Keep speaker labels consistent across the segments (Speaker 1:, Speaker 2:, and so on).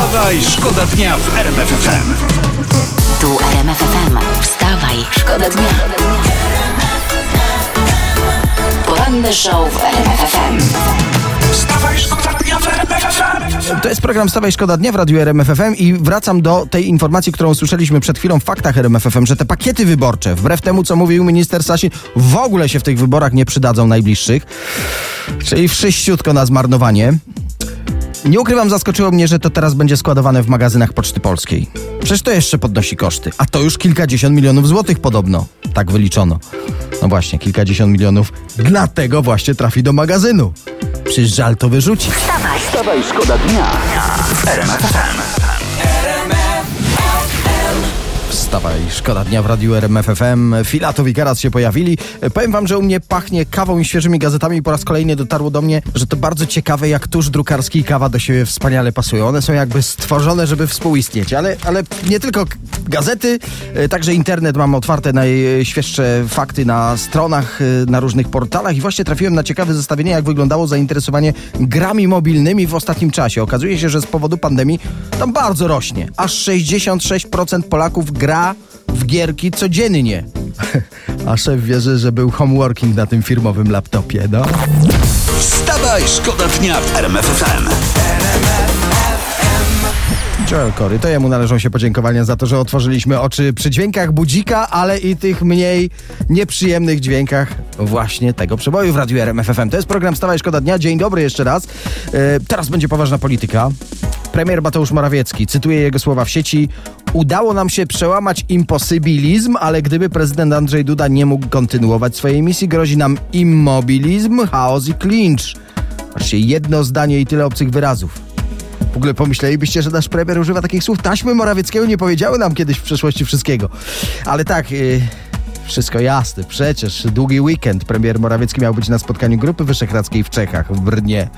Speaker 1: Wstawaj, szkoda dnia w RMF FM.
Speaker 2: Tu RMF FM. Wstawaj, szkoda dnia. Poranny show w RMF FM.
Speaker 1: Wstawaj, szkoda dnia w RMF FM.
Speaker 3: To jest program Stawaj Szkoda Dnia w Radiu RMFFM i wracam do tej informacji, którą słyszeliśmy przed chwilą w faktach RMFFM, że te pakiety wyborcze, wbrew temu, co mówił minister Sasin, w ogóle się w tych wyborach nie przydadzą najbliższych. Czyli wszyściutko na zmarnowanie. Nie ukrywam, zaskoczyło mnie, że to teraz będzie składowane w magazynach Poczty Polskiej. Przecież to jeszcze podnosi koszty, a to już kilkadziesiąt milionów złotych podobno. Tak wyliczono. No właśnie, kilkadziesiąt milionów dlatego właśnie trafi do magazynu. Przecież żal to wyrzucić.
Speaker 1: Wstawaj, szkoda dnia
Speaker 3: Wstawaj, szkoda dnia w radiu RMF FM. Filato i Karas się pojawili. Powiem wam, że u mnie pachnie kawą i świeżymi gazetami i po raz kolejny dotarło do mnie, że to bardzo ciekawe, jak tusz drukarski i kawa do siebie wspaniale pasują. One są jakby stworzone, żeby współistnieć, ale, ale nie tylko gazety, e, także internet mam otwarte najświeższe fakty na stronach, e, na różnych portalach i właśnie trafiłem na ciekawe zestawienie, jak wyglądało zainteresowanie grami mobilnymi w ostatnim czasie. Okazuje się, że z powodu pandemii tam bardzo rośnie. Aż 66% Polaków gra w gierki codziennie. A szef wierzy, że był homeworking na tym firmowym laptopie, no.
Speaker 1: Wstawaj, szkoda dnia w RMF FM.
Speaker 3: Joel Corey, to jemu należą się podziękowania za to, że otworzyliśmy oczy przy dźwiękach budzika, ale i tych mniej nieprzyjemnych dźwiękach właśnie tego przeboju w Radiu RMF FM. To jest program Stawaj Szkoda Dnia. Dzień dobry jeszcze raz. E, teraz będzie poważna polityka. Premier Mateusz Morawiecki, cytuję jego słowa w sieci, udało nam się przełamać imposybilizm, ale gdyby prezydent Andrzej Duda nie mógł kontynuować swojej misji, grozi nam immobilizm, chaos i klincz. Patrzcie, jedno zdanie i tyle obcych wyrazów. W ogóle pomyślelibyście, że nasz premier używa takich słów. Taśmy Morawieckiego nie powiedziały nam kiedyś w przeszłości wszystkiego. Ale tak, yy, wszystko jasne. Przecież długi weekend premier Morawiecki miał być na spotkaniu Grupy Wyszehradzkiej w Czechach, w Brnie.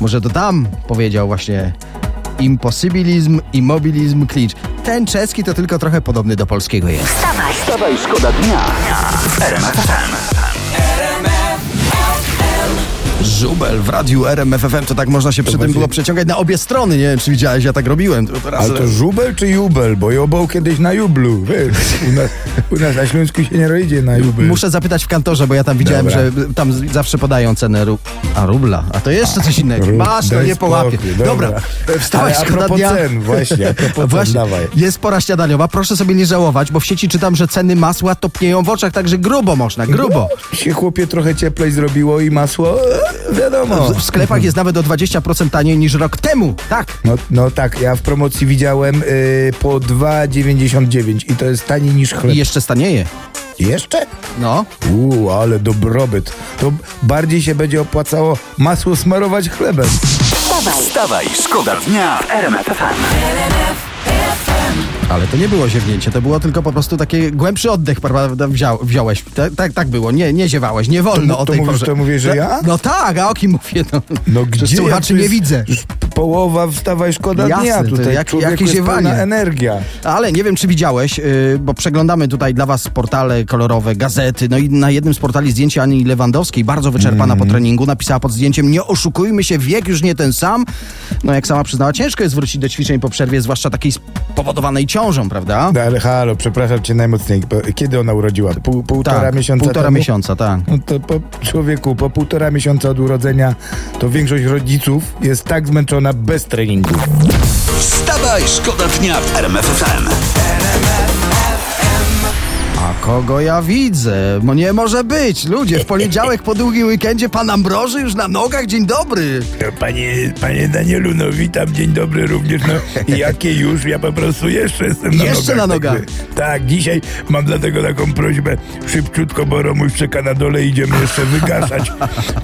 Speaker 3: Może to tam powiedział właśnie imposybilizm, immobilizm, klincz. Ten czeski to tylko trochę podobny do polskiego jest.
Speaker 1: Wstawaj, szkoda dnia FM.
Speaker 3: Żubel w radiu RMF FM, to tak można się przy tym było przeciągać na obie strony. Nie wiem, czy widziałeś, ja tak robiłem. To teraz
Speaker 4: Ale to żubel czy jubel? Bo jobał kiedyś na jublu, wiesz. U nas, u nas na Śląsku się nie rodzie na jubel.
Speaker 3: Muszę zapytać w kantorze, bo ja tam widziałem,
Speaker 4: Dobra.
Speaker 3: że tam zawsze podają cenę ru... A rubla, a to jeszcze coś innego.
Speaker 4: Rub-
Speaker 3: Masz, to nie połapie. Dobra,
Speaker 4: dobra.
Speaker 3: wstawaj,
Speaker 4: Ale a
Speaker 3: szkoda dnia.
Speaker 4: cen, właśnie, a
Speaker 3: Właśnie,
Speaker 4: dawaj.
Speaker 3: jest pora śniadaniowa, proszę sobie nie żałować, bo w sieci czytam, że ceny masła topnieją w oczach, także grubo można, grubo.
Speaker 4: Się chłopie trochę cieplej zrobiło i masło, e, wiadomo.
Speaker 3: W, sklepach jest nawet o 20% taniej niż rok temu, tak.
Speaker 4: No, no tak, ja w promocji widziałem y, po 2,99 i to jest taniej niż chleb.
Speaker 3: I jeszcze stanieje.
Speaker 4: Jeszcze?
Speaker 3: No,
Speaker 4: Uuu, ale dobrobyt. To bardziej się będzie opłacało masło smarować chlebem.
Speaker 1: Wstawaj, szkoda dnia w RMF FM.
Speaker 3: Ale to nie było ziewnięcie, to było tylko po prostu taki głębszy oddech, prawda, wziął, wziąłeś. Tak, tak, tak było, nie, nie ziewałeś, nie wolno
Speaker 4: To-
Speaker 3: o
Speaker 4: to
Speaker 3: tej
Speaker 4: mówisz-
Speaker 3: porze.
Speaker 4: to mówisz, że ja?
Speaker 3: No tak, a o kim mówię? No,
Speaker 4: No gdzie?
Speaker 3: słuchaczy
Speaker 4: To
Speaker 3: nie widzę.
Speaker 4: Połowa wstawaj szkoda
Speaker 3: Jasne,
Speaker 4: dnia.
Speaker 3: to
Speaker 4: Tutaj
Speaker 3: jak- jakie ziewanie.
Speaker 4: energia.
Speaker 3: Ale nie wiem, czy widziałeś, yy, bo przeglądamy tutaj dla was portale kolorowe, gazety, no i na jednym z portali zdjęcie Ani Lewandowskiej, bardzo wyczerpana po treningu, napisała pod zdjęciem, nie oszukujmy się, wiek już nie ten sam. No jak sama przyznała, ciężko jest wrócić do ćwiczeń po przerwie, zwłaszcza takiej spowodowanej ciążą, prawda?
Speaker 4: No ale halo, przepraszam cię najmocniej. Kiedy ona urodziła? Pół, półtora
Speaker 3: tak,
Speaker 4: miesiąca
Speaker 3: półtora
Speaker 4: temu?
Speaker 3: miesiąca, tak.
Speaker 4: No to po człowieku, po półtora miesiąca od urodzenia to większość rodziców jest tak zmęczona bez treningu.
Speaker 1: Wstawaj, szkoda dnia w RMF FM.
Speaker 3: A kogo ja widzę? No nie może być. Ludzie, w poniedziałek po długim weekendzie pan Ambroży już na nogach? Dzień dobry.
Speaker 4: Panie, panie Danielu, no witam, dzień dobry również. No, jakie już? Ja po prostu jeszcze jestem na
Speaker 3: Jeszcze
Speaker 4: nogach.
Speaker 3: na nogach.
Speaker 4: także- Tak, dzisiaj mam dlatego taką prośbę szybciutko, bo Romuś czeka na dole, idziemy jeszcze wygaszać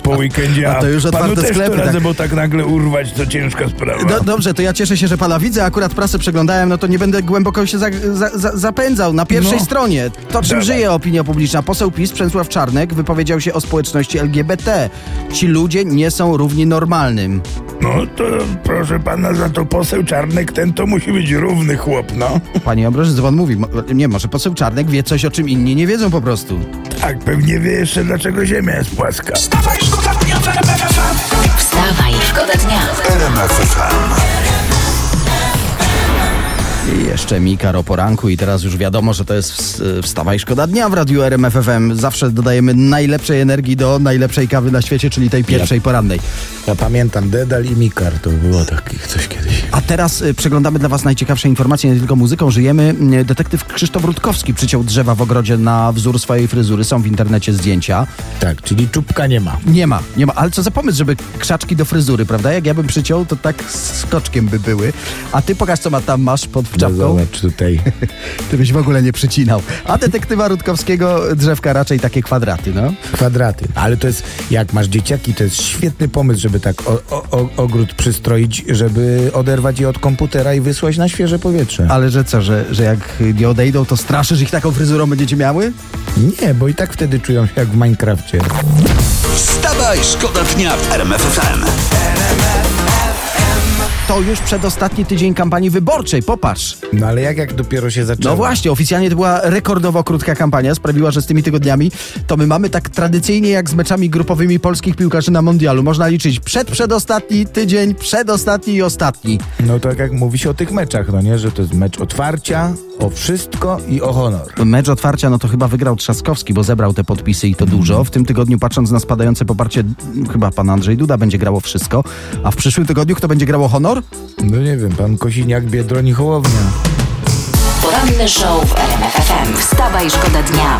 Speaker 4: po weekendzie.
Speaker 3: A to już
Speaker 4: panu
Speaker 3: otwarte
Speaker 4: też
Speaker 3: sklepy,
Speaker 4: to radzę,
Speaker 3: tak.
Speaker 4: bo tak nagle urwać to ciężka sprawa.
Speaker 3: Do, dobrze, to ja cieszę się, że pana widzę. Akurat prasę przeglądałem, no to nie będę głęboko się za, za, za, zapędzał. Na pierwszej
Speaker 4: No.
Speaker 3: stronie to, czym
Speaker 4: Dawaj.
Speaker 3: żyje opinia publiczna. Poseł PiS Przemysław Czarnek wypowiedział się o społeczności LGBT. Ci ludzie nie są równi normalnym.
Speaker 4: No to proszę pana, za to poseł Czarnek ten to musi być równy chłop, no.
Speaker 3: Panie Ambroży, co pan mówi? Mo- Nie, może poseł Czarnek wie coś, o czym inni nie wiedzą po prostu.
Speaker 4: Tak, pewnie wie jeszcze dlaczego ziemia jest płaska.
Speaker 1: Wstawaj, szkoda dnia w RMF FM.
Speaker 2: Wstawaj, szkoda dnia.
Speaker 1: RMF FM.
Speaker 3: Jeszcze Mikar o poranku i teraz już wiadomo, że to jest ws- wstawaj szkoda dnia w Radiu RMFFM. Zawsze dodajemy najlepszej energii do najlepszej kawy na świecie, czyli tej pierwszej porannej.
Speaker 4: Ja pamiętam Dedal i Mikar, to było takich coś kiedyś.
Speaker 3: A teraz y, przeglądamy dla Was najciekawsze informacje, nie tylko muzyką żyjemy. Y, Detektyw Krzysztof Rutkowski przyciął drzewa w ogrodzie na wzór swojej fryzury. Są w internecie zdjęcia.
Speaker 4: Tak, czyli czubka nie ma.
Speaker 3: Nie ma, nie ma. Ale co za pomysł, żeby krzaczki do fryzury, prawda? Jak ja bym przyciął, to tak skoczkiem by były. A ty pokaż, co ma tam masz pod
Speaker 4: No
Speaker 3: czapką.
Speaker 4: zobacz tutaj.
Speaker 3: Ty byś w ogóle nie przycinał. A detektywa Rutkowskiego drzewka raczej takie kwadraty, no.
Speaker 4: kwadraty. Ale to jest, jak masz dzieciaki, to jest świetny pomysł, żeby tak o, o, o, ogród przystroić, żeby oderwać je od komputera i wysłać na świeże powietrze.
Speaker 3: Ale że co, że, że jak nie odejdą, to straszysz ich taką fryzurą będziecie miały?
Speaker 4: Nie, bo i tak wtedy czują się jak w Minecrafcie.
Speaker 1: Wstawaj, szkoda dnia w RMF FM.
Speaker 3: To już przedostatni tydzień kampanii wyborczej, popatrz.
Speaker 4: No ale jak, jak dopiero się zaczęło?
Speaker 3: No właśnie, oficjalnie to była rekordowo krótka kampania, sprawiła, że z tymi tygodniami to my mamy tak tradycyjnie jak z meczami grupowymi polskich piłkarzy na mundialu. Można liczyć przed, przedostatni tydzień, przedostatni i ostatni.
Speaker 4: No tak jak mówi się o tych meczach, no nie? Że to jest mecz otwarcia, o wszystko i o honor.
Speaker 3: Mecz otwarcia, no to chyba wygrał Trzaskowski, bo zebrał te podpisy i to dużo. W tym tygodniu, patrząc na spadające poparcie, chyba pan Andrzej Duda będzie grało wszystko. A w przyszłym tygodniu kto będzie grało honor?
Speaker 4: No nie wiem, pan Kosiniak, Biedroń i Hołownia.
Speaker 2: Poranny show w RMFFM. Wstawaj, szkoda dnia.